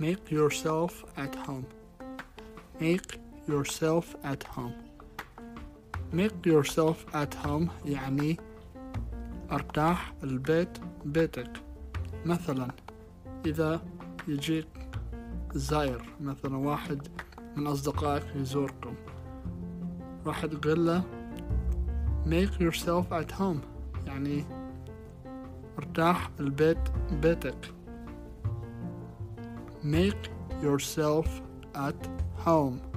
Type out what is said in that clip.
Make yourself at home. Make yourself at home. Make yourself at home يعني ارتاح البيت بيتك مثلا إذا يجيك زائر مثلا واحد من أصدقائك يزوركم راح تقول له make yourself at home يعني ارتاح البيت بيتك. Make yourself at home.